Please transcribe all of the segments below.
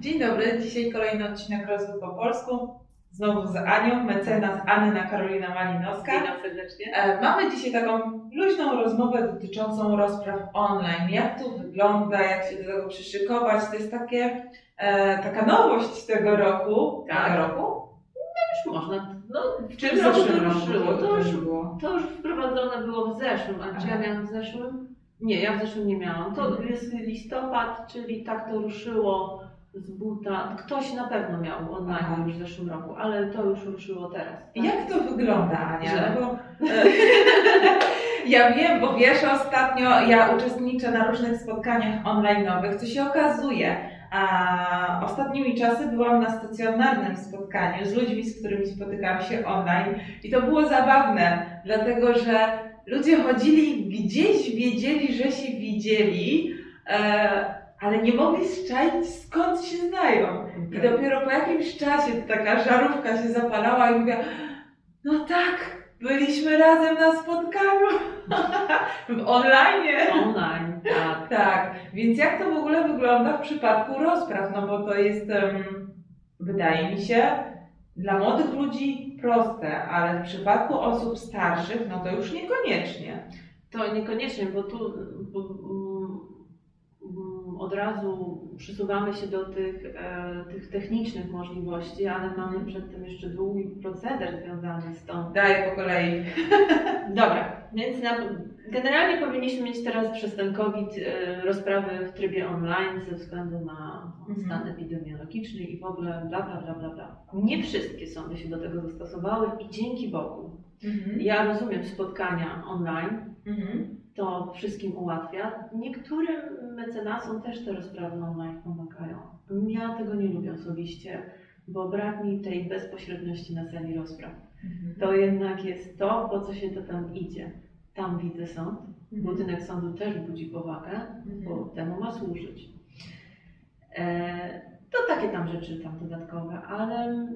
Dzień dobry, dzisiaj kolejny odcinek Rozwój po polsku. Znowu z Anią, mecenas Anna Karolina Malinowska. Witam serdecznie. E, Mamy dzisiaj taką luźną rozmowę dotyczącą rozpraw online. Jak to wygląda, jak się do tego przyszykować. To jest takie, e, taka nowość tego roku. Tak. Tego roku? Już można. No, w Czy tym w roku to zeszłym roku ruszyło. To już, było? to już wprowadzone było w zeszłym. A czy ja miałam w zeszłym? Nie, ja w zeszłym nie miałam. To Mhm. jest listopad, czyli tak to ruszyło z buta. Ktoś na pewno miał online już w zeszłym roku, ale to już ruszyło teraz. tak? Jak to wygląda, Ania? Że? No bo, e, ja wiem, bo wiesz, ostatnio ja uczestniczę na różnych spotkaniach online'owych, co się okazuje. A ostatnimi czasy byłam na stacjonarnym spotkaniu z ludźmi, z którymi spotykałam się online i to było zabawne, dlatego że ludzie chodzili gdzieś, wiedzieli, że się widzieli, e, ale nie mogli zczaić skąd się znają. I dopiero po jakimś czasie taka żarówka się zapalała i mówiła, no tak, byliśmy razem na spotkaniu w online. Online, tak. Tak, więc jak to w ogóle wygląda w przypadku rozpraw? No bo to jest, em, wydaje mi się, dla młodych ludzi proste, ale w przypadku osób starszych, no to już niekoniecznie. To niekoniecznie, bo tu bo, od razu przysuwamy się do tych, e, tych technicznych możliwości, ale mamy przed tym jeszcze długi proceder związany z tą. Daj po kolei. Dobra, więc na, generalnie powinniśmy mieć teraz przez ten COVID e, rozprawy w trybie online ze względu na Mhm. stan epidemiologiczny i w ogóle bla bla bla bla bla. Nie wszystkie sądy się do tego zastosowały i dzięki Bogu. Mhm. Ja rozumiem spotkania online, Mhm. To wszystkim ułatwia. Niektórym mecenasom też te rozprawy online pomagają. Ja tego nie lubię osobiście, bo brak mi tej bezpośredniości na sali rozpraw. Mhm. To jednak jest to, po co się to tam idzie. Tam widzę sąd. Mhm. Budynek sądu też budzi powagę, bo temu ma służyć. E, to takie tam rzeczy tam dodatkowe, ale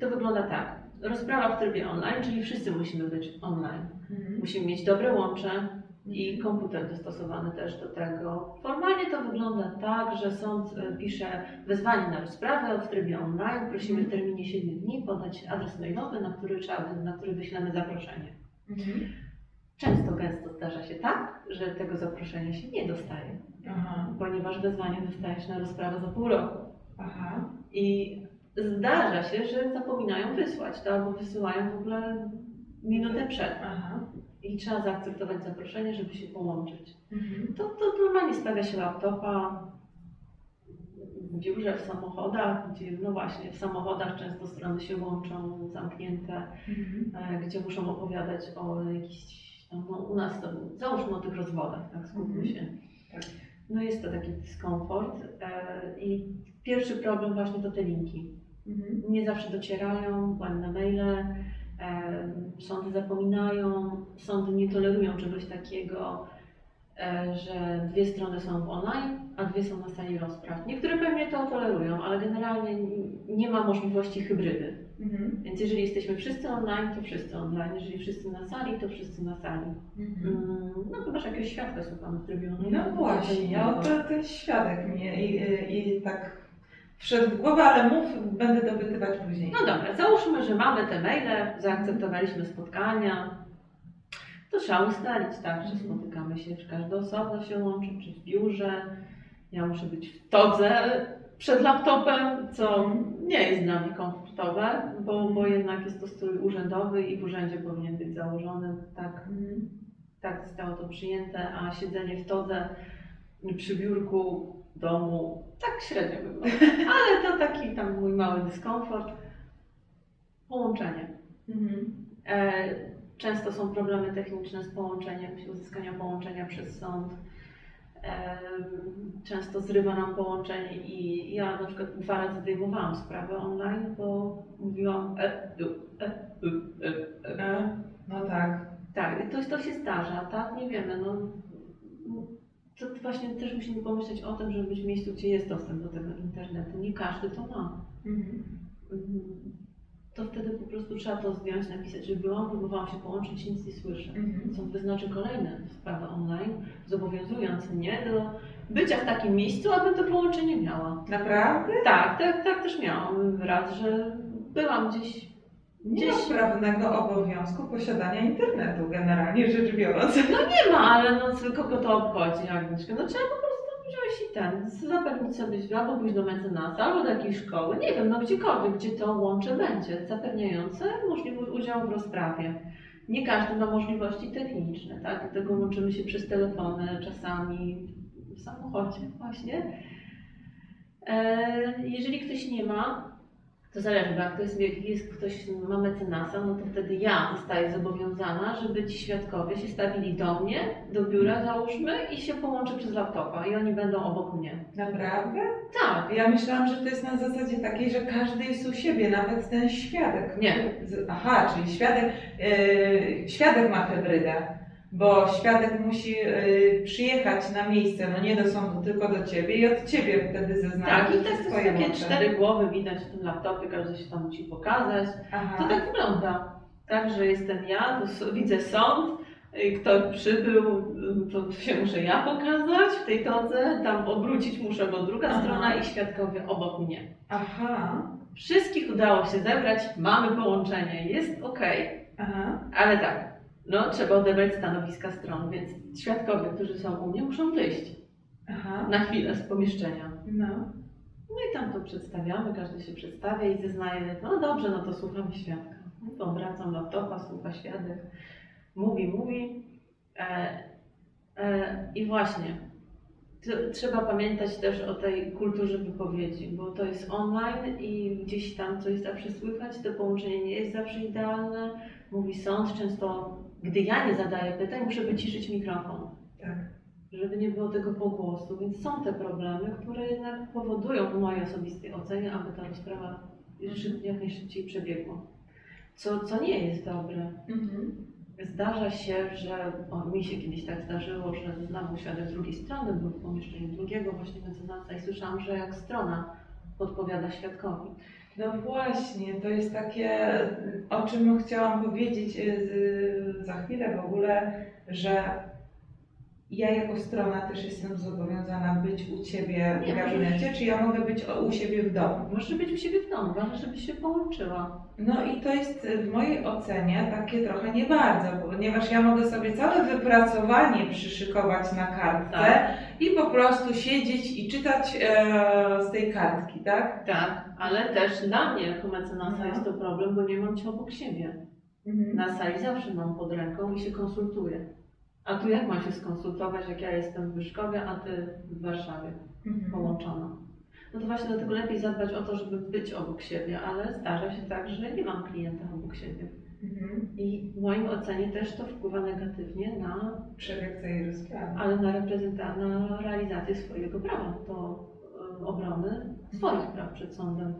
to wygląda tak. Rozprawa w trybie online, czyli wszyscy musimy być online. Mhm. Musimy mieć dobre łącze i komputer dostosowany też do tego. Formalnie to wygląda tak, że sąd e, pisze wezwanie na rozprawę w trybie online. Prosimy w terminie 7 dni podać adres mailowy, na który, trzeba, na który wyślemy zaproszenie. Mhm. Często, gęsto zdarza się tak, że tego zaproszenia się nie dostaje, Aha. ponieważ wezwanie dostajesz na rozprawę za pół roku. Aha. I zdarza się, że zapominają wysłać to albo wysyłają w ogóle minutę przed. Aha. I trzeba zaakceptować zaproszenie, żeby się połączyć. Mhm. To, to normalnie stawia się laptopa w biurze, w samochodach, gdzie no właśnie w samochodach często strony się łączą zamknięte, Mhm. e, gdzie muszą opowiadać o jakichś, no, u nas to załóżmy o tych rozwodach, tak skupmy Mhm. się. Tak. No jest to taki dyskomfort e, i pierwszy problem właśnie to te linki. Mhm. Nie zawsze docierają, błędne maile, sądy zapominają, sądy nie tolerują czegoś takiego, e, że dwie strony są w online, a dwie są na sali rozpraw. Niektóre pewnie to tolerują, ale generalnie nie ma możliwości hybrydy. Mhm. Więc jeżeli jesteśmy wszyscy online, to wszyscy online. Jeżeli wszyscy na sali, to wszyscy na sali. Mhm. Mm, No chyba, że jakiegoś świadka słuchamy w trybie online. No właśnie, to ja to ten świadek mnie i, i tak wszedł w głowę, ale mów, będę dopytywać później. No dobra, załóżmy, że mamy te maile, zaakceptowaliśmy spotkania. To trzeba ustalić, tak, że Mhm. spotykamy się, czy każdy osobno się łączy, czy w biurze. Ja muszę być w todze przed laptopem, co nie jest dla mnie komfortowe, bo, bo jednak jest to strój urzędowy i w urzędzie powinien być założony. Tak, Mhm. tak zostało to przyjęte, a siedzenie w todze przy biurku domu tak średnio wygląda. Ale to taki tam mój mały dyskomfort. Połączenie. Mhm. E, Często są problemy techniczne z połączeniem, z uzyskania połączenia przez sąd. E, Często zrywa nam połączenie i ja na przykład dwa razy zdejmowałam sprawę online, bo mówiłam e, u, e, u, e, e. E, No tak. Tak, to, to się zdarza, tak? Nie wiemy. No, właśnie też musimy pomyśleć o tym, żeby być w miejscu, gdzie jest dostęp do tego internetu. Nie każdy to ma. Mhm. Mhm. to wtedy po prostu trzeba to zdjąć, napisać, że byłam, próbowałam się połączyć, nic nie słyszę. Mhm. Sąd wyznaczy kolejne sprawy online, zobowiązując mnie do bycia w takim miejscu, abym to połączenie miała. Naprawdę? Tak, tak, tak też miałam raz, że byłam gdzieś Nie ma prawnego obowiązku posiadania internetu, generalnie rzecz biorąc. Nie ma, ale no kogo to obchodzi, Agnieszka? No trzeba po prostu wziąć i ten, zapewnić sobie albo pójść do mecenasa, albo do jakiejś szkoły, nie wiem, no gdziekolwiek, gdzie to łącze będzie, zapewniające możliwość udziału w rozprawie. Nie każdy ma możliwości techniczne, tak? Dlatego łączymy się przez telefony, czasami w samochodzie właśnie. E, jeżeli ktoś nie ma, to zależy, bo jak to jest, jest ktoś ma mecenasa, no to wtedy ja zostaję zobowiązana, żeby ci świadkowie się stawili do mnie, do biura załóżmy i się połączę przez laptopa i oni będą obok mnie. Naprawdę? Tak. Ja myślałam, że to jest na zasadzie takiej, że każdy jest u siebie, nawet ten świadek. Nie. Aha, czyli świadek, yy, świadek ma hybrydę, bo świadek musi yy, przyjechać na miejsce, no nie do sądu, tylko do ciebie i od ciebie wtedy zeznania. Tak, i tak to są takie cztery głowy widać w tym laptopie, każdy się tam musi pokazać. Aha. To tak wygląda. Tak, że jestem ja, widzę sąd, y, kto przybył, y, to się muszę ja pokazać w tej todze, tam obrócić muszę, bo druga Aha. strona i świadkowie obok mnie. Aha. Wszystkich udało się zebrać, mamy połączenie, jest ok, Aha. ale tak, no trzeba odebrać stanowiska stron, więc świadkowie, którzy są u mnie, muszą wyjść Aha. na chwilę z pomieszczenia. No. No i tam to przedstawiamy, każdy się przedstawia i zeznaje, no dobrze, no to słucham świadka. No to obracam laptopa, słucha świadek, mówi, mówi. E, e, I właśnie, trzeba pamiętać też o tej kulturze wypowiedzi, bo to jest online i gdzieś tam coś zawsze słychać, to połączenie nie jest zawsze idealne. Mówi sąd, często gdy ja nie zadaję pytań, muszę wyciszyć mikrofon Tak. żeby nie było tego pogłosu, więc są te problemy, które jednak powodują w mojej osobistej ocenie, aby ta rozprawa jak najszybciej przebiegła. Co, co nie jest dobre. Mhm. Zdarza się, że o, mi się kiedyś tak zdarzyło, że znowu świadek z drugiej strony był w pomieszczeniu drugiego właśnie mecenasa i słyszałam, że jak strona podpowiada świadkowi. No właśnie, to jest takie, o czym chciałam powiedzieć y, za chwilę w ogóle, że ja jako strona też jestem zobowiązana być u Ciebie Nie, w gabinecie, czy ja mogę być u siebie w domu? Może być u siebie w domu, ważne, żeby się połączyła. No i to jest w mojej ocenie takie trochę nie bardzo, ponieważ ja mogę sobie całe wypracowanie przyszykować na kartce Tak. i po prostu siedzieć i czytać e, z tej kartki, tak? Tak, ale też dla mnie jako mecenasa Mhm. jest to problem, bo nie mam cię obok siebie. Mhm. Na sali zawsze mam pod ręką i się konsultuję. A tu jak mam się skonsultować, jak ja jestem w Wyszkowie, a ty w Warszawie Mhm. połączona? No to właśnie dlatego lepiej zadbać o to, żeby być obok siebie, ale zdarza się tak, że nie mam klienta obok siebie. Mhm. I w moim ocenie też to wpływa negatywnie na, Przebieg całej rozprawy. ale na, reprezenta- na realizację swojego prawa do e, obrony swoich praw przed sądem.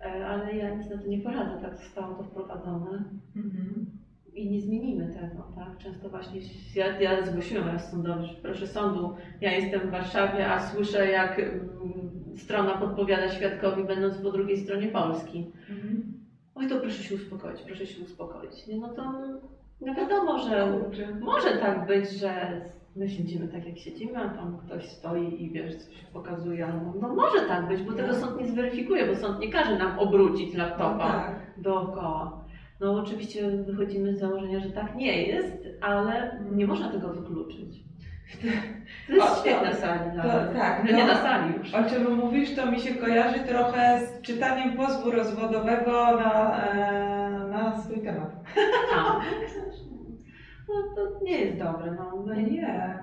E, Ale ja nic na to nie poradzę, tak zostało to wprowadzone. Mhm. I nie zmienimy tego, tak? Często właśnie ja, ja zgłosiłam raz sądowi, że proszę sądu, ja jestem w Warszawie, a słyszę jak mm, strona podpowiada świadkowi, będąc po drugiej stronie Polski. Mhm. Oj, to proszę się uspokoić, proszę się uspokoić. Nie, no to no wiadomo, że może tak być, że my siedzimy tak jak siedzimy, a tam ktoś stoi i wiesz, coś pokazuje, albo no może tak być, bo tego sąd nie zweryfikuje, bo sąd nie każe nam obrócić laptopa No tak. dookoła. No oczywiście wychodzimy z założenia, że tak nie jest, ale nie można tego wykluczyć. To jest O, to- świetna sali To, nawet. tak, No nie no, na sali już. o czym mówisz, to mi się kojarzy trochę z czytaniem pozwu rozwodowego na, e, na swój temat. A, no to nie jest dobre. No. No nie.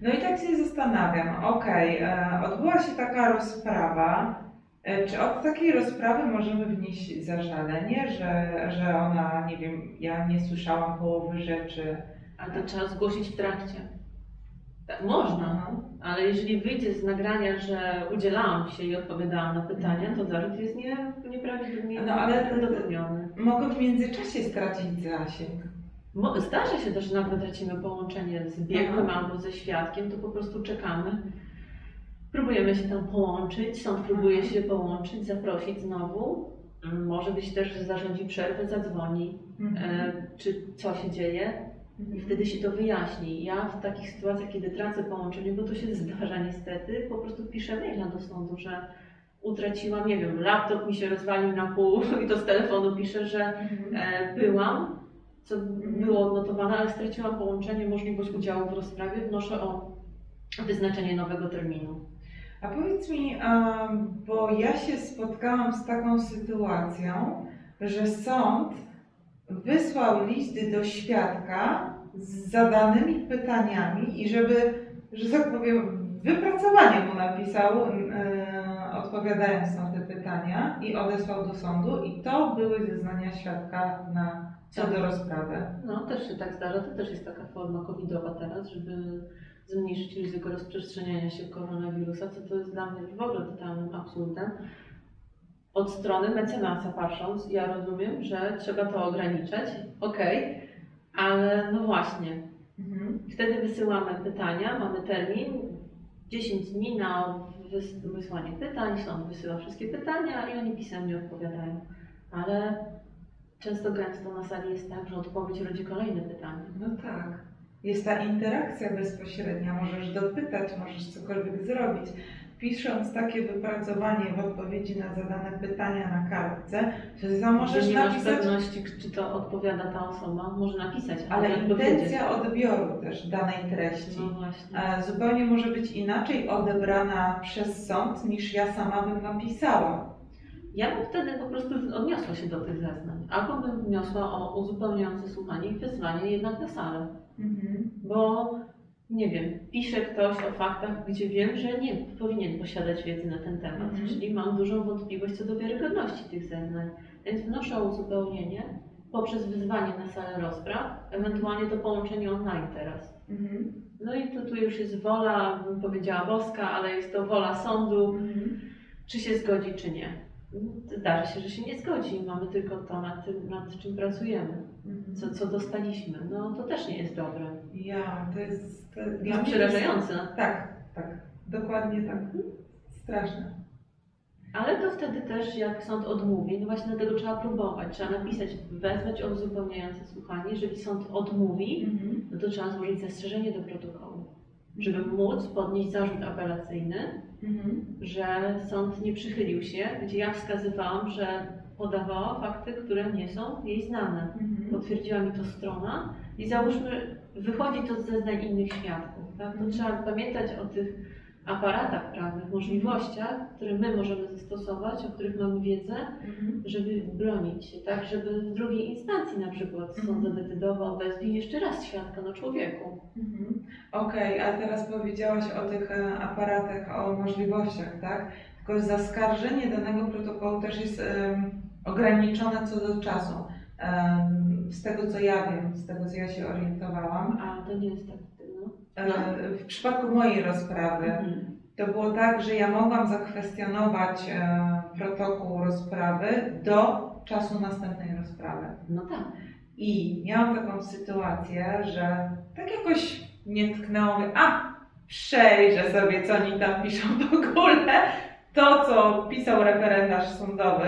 No i tak się zastanawiam, okej, e, odbyła się taka rozprawa. E, Czy od takiej rozprawy możemy wnieść zażalenie, że, że ona, nie wiem, ja nie słyszałam połowy rzeczy? Ale to trzeba zgłosić w trakcie. Tak, można, Aha. ale jeżeli wyjdzie z nagrania, że udzielałam się i odpowiadałam na pytania, to zarzut jest nie, nieprawidłowy, No, ale- nieprawdopodobniony. Mogę w międzyczasie stracić zasięg. Mo- Zdarza się też, że nagle tracimy połączenie z biegłym albo ze świadkiem, to po prostu czekamy. Próbujemy się tam połączyć, sąd próbuje Aha. się połączyć, zaprosić znowu. Mm, Może być też, że zarządzi przerwę, zadzwoni, Mhm. e, czy co się dzieje i wtedy się to wyjaśni. Ja w takich sytuacjach, kiedy tracę połączenie, bo to się zdarza niestety, po prostu piszę maila do sądu, że utraciłam, nie wiem, laptop mi się rozwalił na pół i to z telefonu piszę, że Mhm. e, byłam, co było odnotowane, ale straciłam połączenie, możliwość udziału w rozprawie, wnoszę o wyznaczenie nowego terminu. A powiedz mi, bo ja się spotkałam z taką sytuacją, że sąd wysłał listy do świadka z zadanymi pytaniami i żeby, że tak powiem, wypracowanie mu napisał, e, odpowiadając na te pytania i odesłał do sądu i to były zeznania świadka na co do rozprawy. No, też się tak zdarza. To też jest taka forma covidowa teraz, żeby zmniejszyć ryzyko rozprzestrzeniania się koronawirusa, co to jest dla mnie w ogóle totalnym absurdem. Od strony mecenasa patrząc, ja rozumiem, że trzeba to ograniczać, okej, ale no właśnie, Mhm. wtedy wysyłamy pytania, mamy termin, 10 dni na wys- wysłanie pytań, sąd wysyła wszystkie pytania i oni pisemnie odpowiadają. Ale często gęsto na sali jest tak, że odpowiedź rodzi kolejne pytanie. No tak. Jest ta interakcja bezpośrednia, możesz dopytać, możesz cokolwiek zrobić. Pisząc takie wypracowanie w odpowiedzi na zadane pytania na kartce, to za możesz że nie masz napisać, pewności, czy to odpowiada ta osoba, może napisać, ale nie intencja odbioru też danej treści No e, zupełnie może być inaczej odebrana przez sąd niż ja sama bym napisała. Ja bym wtedy po prostu odniosła się do tych zeznań, albo bym wniosła o uzupełniające słuchanie i wezwanie jednak na salę. Mhm. Bo nie wiem, pisze ktoś o faktach, gdzie wiem, że nie powinien posiadać wiedzy na ten temat, Mhm. czyli mam dużą wątpliwość co do wiarygodności tych zeznań. Więc wnoszę o uzupełnienie poprzez wyzwanie na salę rozpraw, ewentualnie to połączenie online teraz. Mhm. No i to tu już jest wola, bym powiedziała boska, ale jest to wola sądu, Mhm. czy się zgodzi, czy nie. Zdarza się, że się nie zgodzi i mamy tylko to, nad, tym, nad czym pracujemy, Mhm. co, co dostaliśmy. No to też nie jest dobre. Ja, to jest... To, dla mnie jest- przerażające. Tak, tak. Dokładnie tak. Straszne. Ale to wtedy też, jak sąd odmówi, no właśnie dlatego trzeba próbować. Trzeba napisać, wezwać o uzupełniające słuchanie. Jeżeli sąd odmówi, Mhm. no to trzeba złożyć zastrzeżenie do protokołu, żeby móc podnieść zarzut apelacyjny, Mhm. że sąd nie przychylił się, gdzie ja wskazywałam, że podawała fakty, które nie są jej znane. Mhm. Potwierdziła mi to strona i załóżmy, wychodzi to z zeznań innych świadków. Tak? To Mhm. trzeba pamiętać o tych aparatach prawnych, możliwościach, które my możemy zastosować, o których mamy wiedzę, Mhm. żeby bronić się, tak? Żeby w drugiej instancji na przykład sąd Mhm. zadecydował, wezwij jeszcze raz świadka, no człowieku. Mhm. Okej, a teraz powiedziałaś o tych e, aparatach, o możliwościach, tak? Tylko zaskarżenie danego protokołu też jest em, ograniczone co do czasu. Em, z tego co ja wiem, z tego co ja się orientowałam, A to nie jest tak, w przypadku mojej rozprawy Mhm. to było tak, że ja mogłam zakwestionować e, protokół rozprawy do czasu następnej rozprawy. No tak. I miałam taką sytuację, że tak jakoś nie tknęło mnie, a przejrzę sobie, co oni tam piszą w ogóle. To, co pisał referendarz sądowy,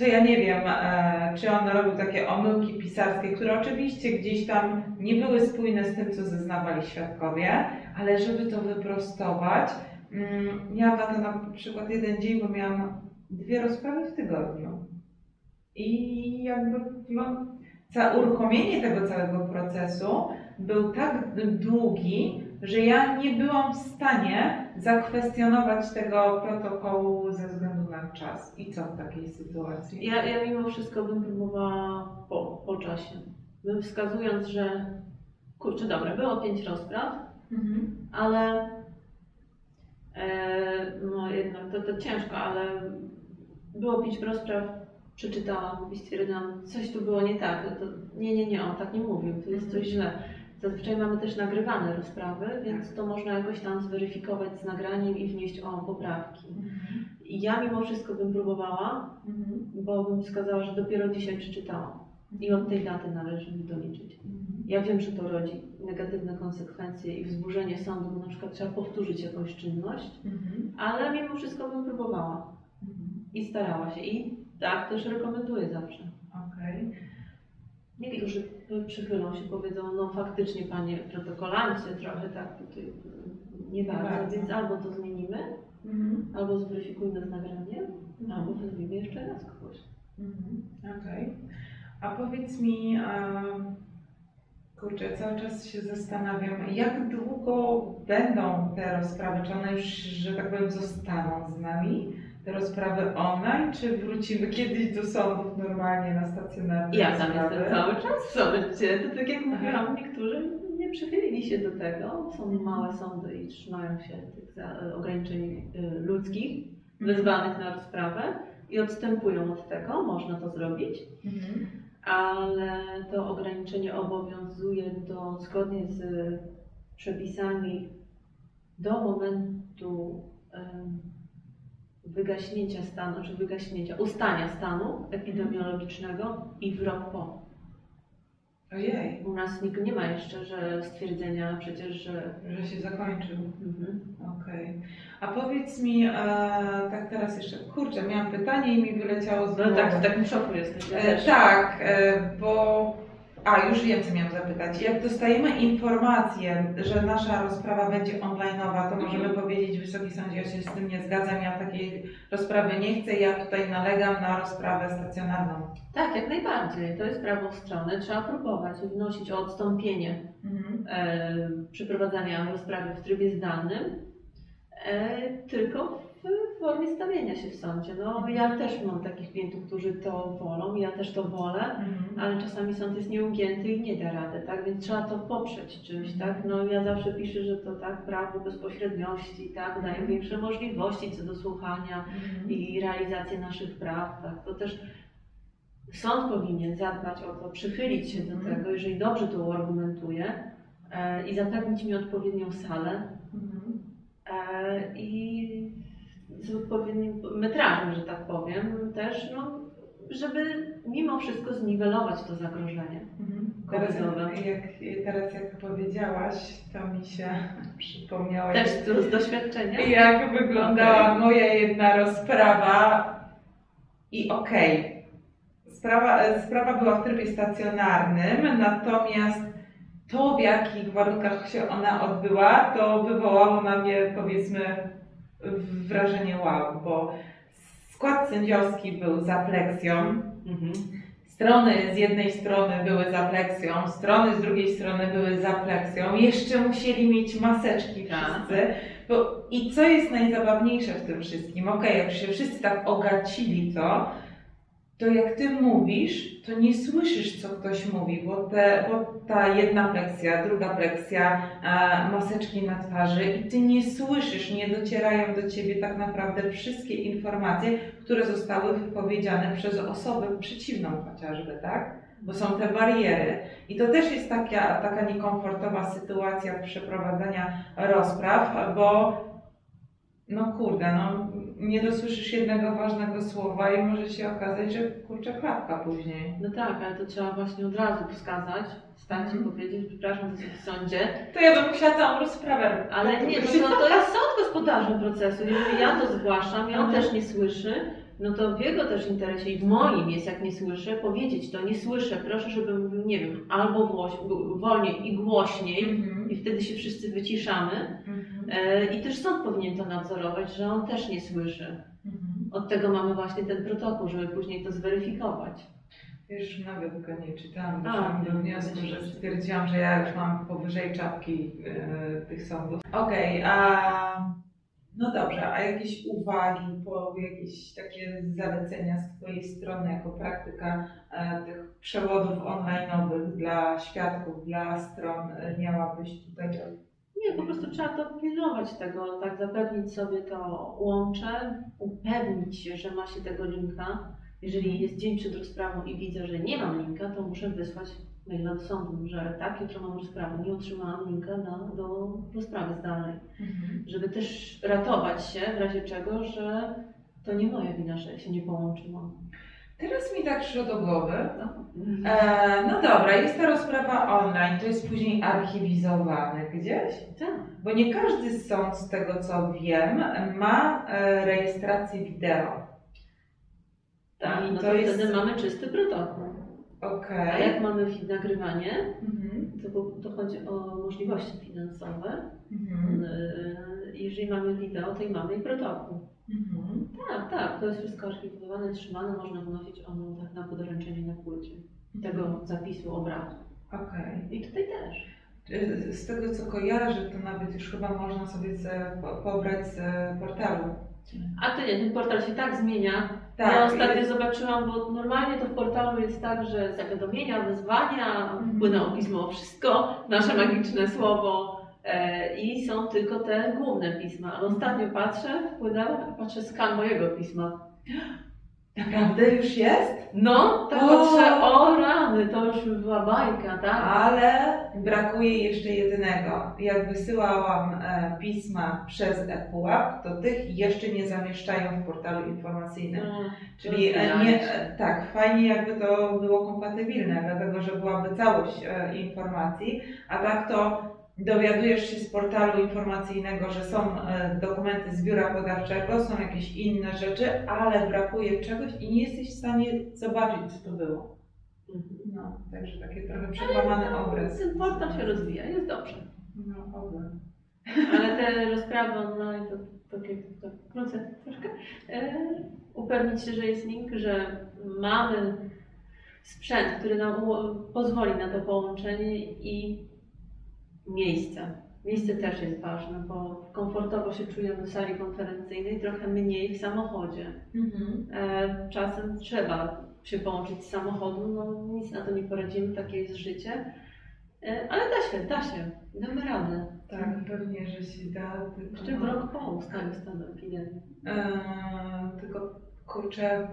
to ja nie wiem, e, czy on robił takie omyłki pisarskie, które oczywiście gdzieś tam nie były spójne z tym, co zeznawali świadkowie, ale żeby to wyprostować, mm, miałam na to na przykład jeden dzień, bo miałam dwie rozprawy w tygodniu. I jakby no, uruchomienie tego całego procesu był tak długi, że ja nie byłam w stanie zakwestionować tego protokołu ze względu czas. I co w takiej sytuacji? Ja, ja mimo wszystko bym próbowała po, po czasie. Bym wskazując, że kurczę, dobra, było pięć rozpraw, Mhm. ale e, no jednak to, to ciężko, ale było pięć rozpraw, przeczytałam i stwierdziłam, coś tu było nie tak. To, nie, nie, nie, on tak nie mówił, to jest coś źle. Zazwyczaj mamy też nagrywane rozprawy, więc to można jakoś tam zweryfikować z nagraniem i wnieść o poprawki. I ja mimo wszystko bym próbowała, Mhm. bo bym wskazała, że dopiero dzisiaj przeczytałam. I od tej daty należy mi doliczyć. Mhm. Ja wiem, że to rodzi negatywne konsekwencje i wzburzenie sądu, bo na przykład trzeba powtórzyć jakąś czynność, Mhm. ale mimo wszystko bym próbowała Mhm. i starała się. I Tak, też rekomenduję zawsze. Okej. Niektórzy przychylą się, powiedzą, no faktycznie panie protokolancie, trochę tak tutaj y, nie bardzo. więc albo to zmienimy, Mhm. albo zweryfikujmy z nagraniem, albo wezwijmy jeszcze raz kogoś. Mhm. Okej. A powiedz mi, em, kurczę, cały czas się zastanawiam, jak długo będą te rozprawy? Czy one już, że tak powiem, zostaną z nami? Te rozprawy online, czy wrócimy kiedyś do sądów normalnie na stacjonarne Ja tam rozprawy? jestem cały czas w sądzie. To tak jak mówiłam, niektórzy nie przychylili się do tego. Są małe sądy i trzymają się tych za- ograniczeń y, ludzkich wezwanych na rozprawę i odstępują od tego. Można to zrobić. Mhm. ale to ograniczenie obowiązuje do, zgodnie z przepisami do momentu wygaśnięcia stanu, czy wygaśnięcia, ustania stanu epidemiologicznego i w rok po. Ojej, U nas nikt nie ma jeszcze że stwierdzenia przecież, że że się zakończył. mhm. Okej. A powiedz mi, e, tak teraz jeszcze, kurczę, miałam pytanie i mi wyleciało z no głowy. tak, w takim szoku jesteś. Ja E, też. tak, e, bo. A, już wiem, co miałam zapytać. Jak dostajemy informację, że nasza rozprawa będzie online'owa, to możemy powiedzieć Wysoki Sądzie, ja się z tym nie zgadzam, ja takiej rozprawy nie chcę, ja tutaj nalegam na rozprawę stacjonarną. tak, jak najbardziej. To jest prawo strony. Trzeba próbować wnosić o odstąpienie Mhm. e, przeprowadzania rozprawy w trybie zdalnym, e, tylko w formie stawienia się w sądzie. No, ja też mam takich klientów, którzy to wolą, ja też to wolę, Mhm. ale czasami sąd jest nieugięty i nie da rady, tak? Więc trzeba to poprzeć czymś, tak? No ja zawsze piszę, że to tak, prawo bezpośredniości, tak, daje większe możliwości co do słuchania Mhm. i realizacji naszych praw, tak? To też sąd powinien zadbać o to, przychylić się do Mhm. tego, jeżeli dobrze to uargumentuje e, i zapewnić mi odpowiednią salę Mhm. e, i z odpowiednim metrażem, że tak powiem, też, no, żeby mimo wszystko zniwelować to zagrożenie. Mhm. Teraz jak, teraz jak powiedziałaś, to mi się przypomniało, Też jak, z doświadczenia. jak wyglądała moja jedna rozprawa i okej, sprawa, e, sprawa była w trybie stacjonarnym, natomiast to w jakich warunkach się ona odbyła, to wywołało na mnie powiedzmy wrażenie wow, bo skład sędziowski był za pleksją, Mhm. Strony z jednej strony były za pleksją, strony z drugiej strony były za pleksją. Jeszcze musieli mieć maseczki Tak. wszyscy. Bo, I co jest najzabawniejsze w tym wszystkim? Okej, jak się wszyscy tak ogacili to, to jak ty mówisz, to nie słyszysz, co ktoś mówi, bo, te, bo ta jedna pleksja, druga pleksja, e, maseczki na twarzy i ty nie słyszysz, nie docierają do ciebie tak naprawdę wszystkie informacje, które zostały wypowiedziane przez osobę przeciwną chociażby, tak? Bo są te bariery. I to też jest taka, taka niekomfortowa sytuacja przeprowadzania rozpraw, bo no kurde, no nie dosłyszysz jednego ważnego słowa i może się okazać, że kurczę klapka później. No tak, ale to trzeba właśnie od razu wskazać, stać i Mhm. powiedzieć, przepraszam, że w sądzie, To ja bym musiała całą rozprawę. ale nie, no to, to jest sąd gospodarzem procesu. Jeżeli ja to zgłaszam i on Mhm. też nie słyszy, no to w jego też interesie i w moim jest, jak nie słyszę, powiedzieć to, nie słyszę, proszę, żeby mówił, nie wiem, albo wolniej i głośniej Mhm. I wtedy się wszyscy wyciszamy. Mhm. E, I też sąd powinien to nadzorować, że on też nie słyszy. Mhm. Od tego mamy właśnie ten protokół, żeby później to zweryfikować. Już nawet go nie czytałam, doszłam do nie, wniosku, myślę, że że- stwierdziłam, że ja już mam powyżej czapki e, tych sądów. Okej, a no dobrze, a jakieś uwagi, po, jakieś takie zalecenia z Twojej strony jako praktyka e, tych przewodów online'owych dla świadków, dla stron e, miałabyś tutaj? Nie, po prostu trzeba to pilnować tego, tak zapewnić sobie to łącze, upewnić się, że ma się tego linka. Jeżeli jest dzień przed rozprawą i widzę, że nie mam linka, to muszę wysłać maila do sądu, że tak, jutro mam rozprawę, nie otrzymałam linka na, do rozprawy zdalnej. Żeby też ratować się w razie czego, że to nie moja wina, że się nie połączyłam. Teraz mi tak przyszło do głowy, No. E, no dobra, jest ta rozprawa online, to jest później archiwizowane gdzieś? Tak. Bo nie każdy sąd, z tego co wiem, ma e, rejestrację wideo. Tak, I no to to, jest- wtedy mamy czysty protokół. Okej. A jak mamy nagrywanie, Mhm. to, po- to chodzi o możliwości finansowe. Mhm. Yy, Jeżeli mamy wideo, to i mamy i protokół. Mhm. Tak, tak, to jest wszystko archiwizowane, trzymane, można wnosić ono tak na podręczenie na płycie tego zapisu obrazu. Okej. I tutaj też. Y, Z tego co kojarzę, to nawet już chyba można sobie pobrać z portalu. A to nie, ten portal się tak zmienia. Tak, ja ostatnio zobaczyłam, bo normalnie to w portalu jest tak, że zawiadomienia, wyzwania, Mhm. wpłynęło pismo o wszystko, nasze magiczne słowo e, i są tylko te główne pisma. Ale ostatnio patrzę, wpłynęło, patrzę skan mojego pisma. Naprawdę już jest? No, tak O! patrzę, o rany, to już była bajka, tak? Ale brakuje jeszcze jedynego. Jak wysyłałam e, pisma przez ePUAP, to tych jeszcze nie zamieszczają w portalu informacyjnym. No, Czyli e, nie, e, tak, fajnie jakby to było kompatybilne, dlatego że byłaby całość informacji, a tak to dowiadujesz się z portalu informacyjnego, że są dokumenty z biura podawczego, są jakieś inne rzeczy, ale brakuje czegoś i nie jesteś w stanie zobaczyć, co to było. Mhm. No, także taki trochę przekłamany obraz. Ten portal się rozwija, jest dobrze. No, oby. Ale te rozprawy online to takie to wkrótce troszkę e, upewnić się, że jest link, że mamy sprzęt, który nam pozwoli na to połączenie i miejsce. Miejsce też jest ważne, bo komfortowo się czujemy w sali konferencyjnej, trochę mniej w samochodzie. Mhm. E, czasem trzeba się połączyć z samochodu, no nic na to nie poradzimy, takie jest życie. E, ale da się, da się, damy radę. Tak, pewnie, że się da. Tylko... Jeszcze w rok po ustaniu stanu epidemii. Eee, tylko kurczę.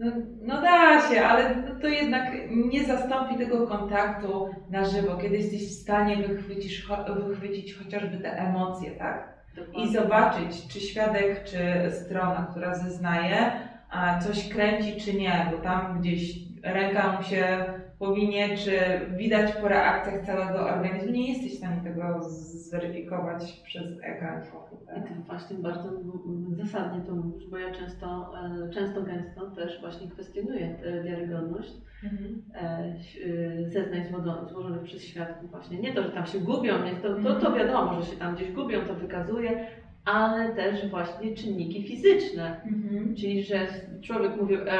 No, no da się, ale no to jednak nie zastąpi tego kontaktu na żywo, kiedy jesteś w stanie wychwycić, wychwycić chociażby te emocje, tak? I zobaczyć, czy świadek, czy strona, która zeznaje, coś kręci, czy nie, bo tam gdzieś ręka mu się powinie, czy widać po reakcjach całego organizmu. Nie jesteś w stanie tego zweryfikować przez ekran. I ty właśnie bardzo zasadnie to mówisz, bo ja często, e, często gęsto też właśnie kwestionuję tę wiarygodność Mhm. e, e, zeznań złożonych przez świadków właśnie. Nie to, że tam się gubią, nie, to, to, to wiadomo, że się tam gdzieś gubią, to wykazuje, ale też właśnie czynniki fizyczne. Mhm. Czyli, że człowiek mówił e,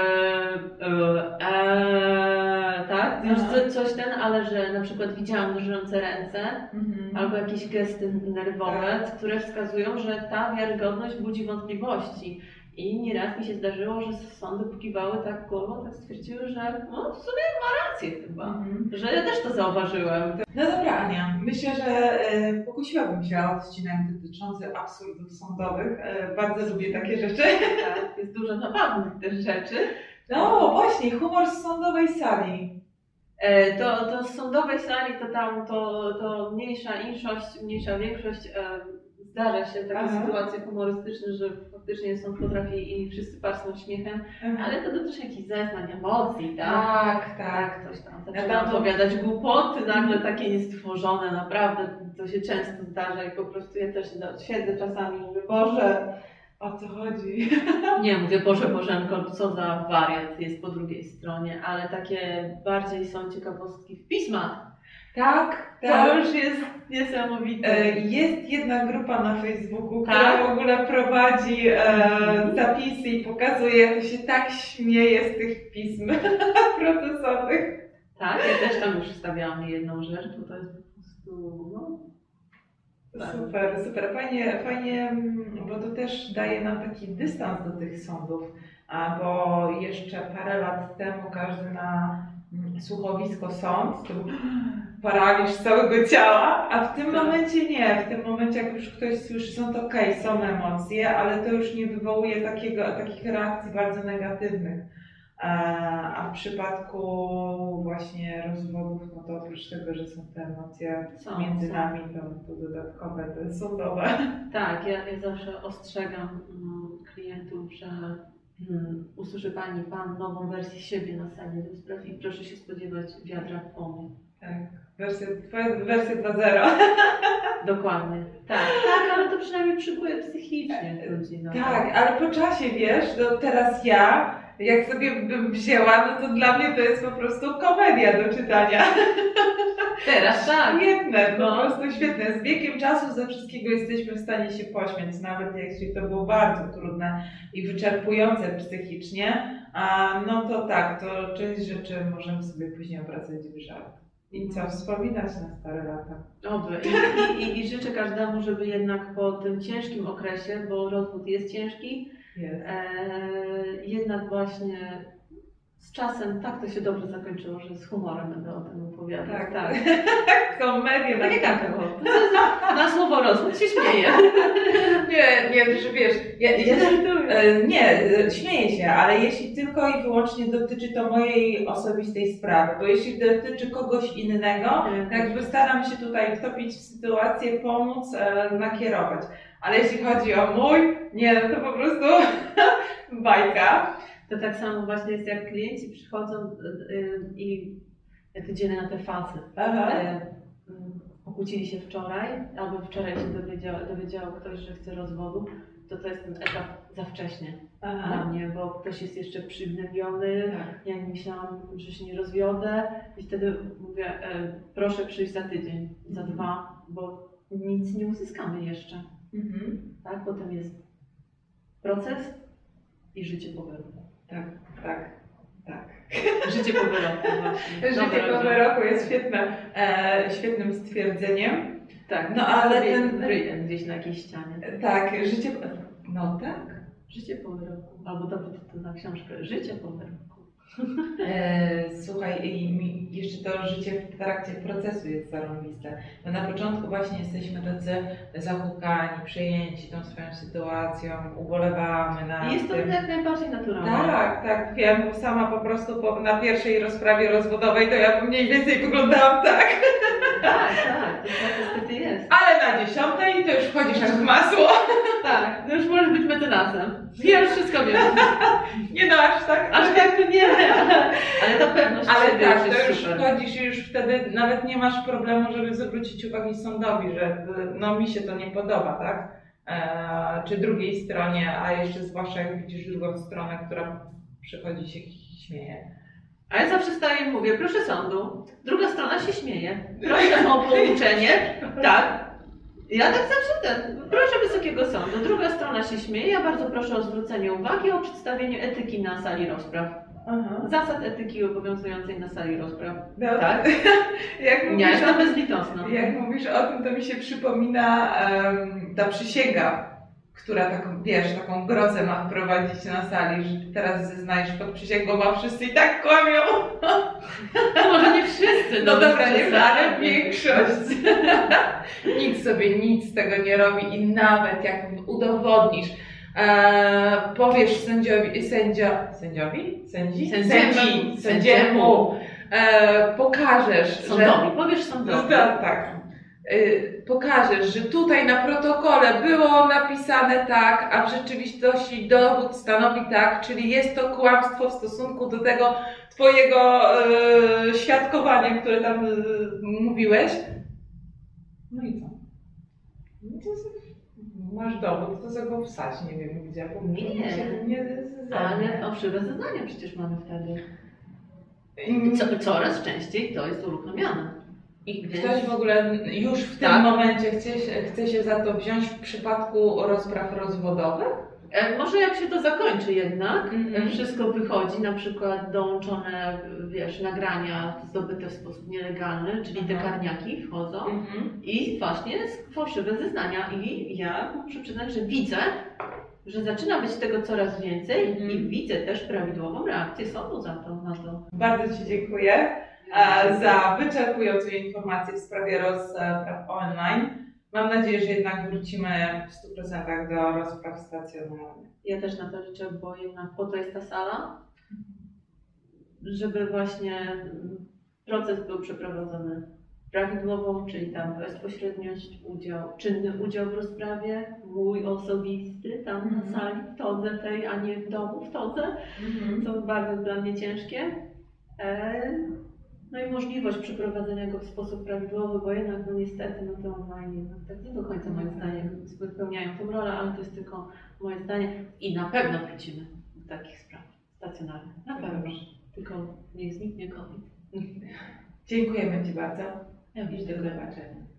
e, e, tak, już co- coś ten, ale że na przykład widziałam drżące ręce Mhm. albo jakieś gesty nerwowe, które wskazują, że ta wiarygodność budzi wątpliwości. I nieraz mi się zdarzyło, że sądy pokiwały tak głową, tak stwierdziły, że no w sumie ma rację chyba. Mhm. Że ja też to zauważyłem. No dobra, Ania. Myślę, że e, pokusiłabym się o odcinek dotyczący absurdów sądowych. E, bardzo lubię takie rzeczy. Tak, jest dużo zabawnych też rzeczy. No właśnie, humor z sądowej sali. E, To, to z sądowej sali to tam to, to mniejsza inszość, mniejsza większość zdarza się takie Aha. sytuacje humorystyczne, że faktycznie sąd potrafi i wszyscy parsną śmiechem, ale to dotyczy jakichś zeznań, emocji, tak? Tak, tak. Tak, ktoś tam Ja zaczyna tam to- opowiadać głupoty, nagle takie niestworzone, naprawdę to się często zdarza i po prostu ja też no, siedzę czasami i mówię, Boże, O co chodzi? nie mówię, Boże Bożenko, co za wariat jest po drugiej stronie, ale takie bardziej są ciekawostki w pismach. Tak, To tak. już jest niesamowite. E, Jest jedna grupa na Facebooku, Tak? która w ogóle prowadzi e, zapisy i pokazuje, jak to się tak śmieje z tych pism procesowych. Tak, ja też tam już wstawiałam jedną rzecz, bo to jest po prostu, no, Tak. Super, super. Fajnie, fajnie, bo to też daje nam taki dystans do tych sądów, a bo jeszcze parę lat temu każdy na mm, słuchowisko sąd to był paraliż całego ciała, a w tym Tak. momencie nie. W tym momencie jak już ktoś słyszy sąd, okej, są emocje, ale to już nie wywołuje takiego, takich reakcji bardzo negatywnych. E, A w przypadku właśnie rozwodów, no to oprócz tego, że są te emocje Są, między są. nami, to, to dodatkowe, te sądowe. Tak, ja, ja zawsze ostrzegam mm, klientów, że mm, usłyszy Pani Pan nową wersję siebie na sali i proszę się spodziewać wiadra w pomie. Tak. Wersja, wersja 2.0. Dokładnie. Tak, tak, ale to przynajmniej przykuje psychicznie ludzi. No. Tak, ale po czasie wiesz, no teraz ja, jak sobie bym wzięła, no to dla mnie to jest po prostu komedia do czytania. Teraz tak. Świetne, po No. prostu świetne. Z wiekiem czasu ze wszystkiego jesteśmy w stanie się pośmiać, nawet jeśli to było bardzo trudne i wyczerpujące psychicznie, a no to tak, to część rzeczy możemy sobie później obracać w żart. I co, wspominać na stare lata. Oby. I, i, I życzę każdemu, żeby jednak po tym ciężkim okresie, bo rozwód jest ciężki, Jest. e, jednak właśnie z czasem tak to się dobrze zakończyło, że z humorem będę o tym opowiadać. Tak, tak. Komedia Tak jak tak. Na słowo rozwód się śmieje. Nie, nie, że wiesz, ja, ja, e, nie, e, śmieję się, ale jeśli tylko i wyłącznie dotyczy to mojej osobistej sprawy, bo jeśli dotyczy kogoś innego, jakby staram się tutaj wtopić w sytuację, pomóc, e, nakierować. Ale jeśli chodzi o mój, nie, no to po prostu bajka. To tak samo właśnie jest jak klienci przychodzą y, y, i jak to dzielę na te fazy. Aha. E, mm, Pokłócili się wczoraj, albo wczoraj się dowiedział, dowiedział ktoś, że chce rozwodu, to to jest ten etap za wcześnie dla Aha. mnie, bo ktoś jest jeszcze przygnębiony, Tak. ja myślałam, że się nie rozwiodę i wtedy mówię, e, proszę przyjść za tydzień, za Mhm. dwa, bo nic nie uzyskamy jeszcze, Mhm. tak? Potem jest proces i życie po. Tak, tak, tak. Życie po wyroku. Życie po wyroku jest świetne, e, świetnym stwierdzeniem. Tak, No, ale ten- ryję gdzieś na jakiejś ścianie. Tak, życie. No tak. Życie po wyroku. Albo dobry tytuł na książkę. Życie po wyroku. E, słuchaj, i jeszcze to życie w trakcie procesu jest zarąbiste. Bo na początku właśnie jesteśmy tacy zahukani, przejęci tą swoją sytuacją, ubolewamy na jest to tym. jak najbardziej naturalne. Tak, tak, wiem, bo sama po prostu po, na pierwszej rozprawie rozwodowej to ja mniej więcej wyglądałam tak. tak, tak. To niestety jest. Ale na dziesiątej to już wchodzisz jak w masło. Tak, no już możesz być mecenasem. Ja już wszystko wiem. Nie no, aż tak. Aż tak to nie, ale, ale ta pewność Ale siebie tak, to już super. wchodzisz i już wtedy nawet nie masz problemu, żeby zwrócić uwagę sądowi, że no mi się to nie podoba, tak? E, czy drugiej stronie, a jeszcze zwłaszcza jak widzisz drugą stronę, która przychodzi się śmieje. A ja zawsze staję i mówię, proszę sądu, druga strona się śmieje. Proszę o pouczenie. Tak. Ja tak zawsze ten. Proszę Wysokiego Sądu, druga strona się śmieje. Ja bardzo proszę o zwrócenie uwagi o przedstawieniu etyki na sali rozpraw. Aha. Zasad etyki obowiązującej na sali rozpraw. No, Tak. jak, Ja mówisz o, jestem bezlitosna. jak mówisz o tym, to mi się przypomina em, ta przysięga, która taką, wiesz, taką grozę ma wprowadzić na sali, że teraz zeznajesz pod przysięgą, a wszyscy i tak kłamią. No może nie wszyscy. No dobra, nie ale większość. Nikt sobie nic z tego nie robi i nawet jak udowodnisz, e, powiesz sędziowi, sędzia, sędziowi? Sędzi? Sędziemu. Sędzi, sędziemu, e, pokażesz, że... Sądowi, powiesz No, sądowi. tak, tak. Y, pokażesz, że tutaj na protokole było napisane tak, a w rzeczywistości dowód stanowi tak, czyli jest to kłamstwo w stosunku do tego twojego y, świadkowania, które tam y, mówiłeś. No i co? No to masz dowód, to za go wsać, nie wiem gdzie, bo Nie. się nie Ale fałszywe zeznania przecież mamy wtedy. Co, coraz częściej to jest uruchamiane. I ktoś w ogóle już w tym Tak. momencie chce się, chce się za to wziąć w przypadku rozpraw rozwodowych? E, Może jak się to zakończy jednak, Mhm. e, wszystko wychodzi, na przykład dołączone, wiesz, nagrania zdobyte w sposób nielegalny, czyli te Aha. karniaki wchodzą Mhm. i właśnie fałszywe zeznania i ja muszę przyznać, że widzę, że zaczyna być tego coraz więcej Mhm. i widzę też prawidłową reakcję sądu za to, na to. Bardzo Ci dziękuję za wyczerpującą informację w sprawie rozpraw online. Mam nadzieję, że jednak wrócimy w 100% do rozpraw stacjonarnych. Ja też na to liczę, bo jednak po to jest ta sala, żeby właśnie mm, proces był przeprowadzony prawidłowo, czyli tam bezpośredniość, udział, czynny udział w rozprawie, mój osobisty tam Mhm. na sali, w todze tej, a nie w domu w todze, co bardzo dla mnie ciężkie. E, No i możliwość przeprowadzenia go w sposób prawidłowy, bo jednak no niestety no to online jednak tak nie do końca moim zdaniem wypełniają tą rolę, ale to jest tylko moje zdanie i na pewno wrócimy do takich spraw stacjonarnych. Na pewno. Tylko niech zniknie COVID. Dziękujemy Ci bardzo. Ja I do zobaczenia.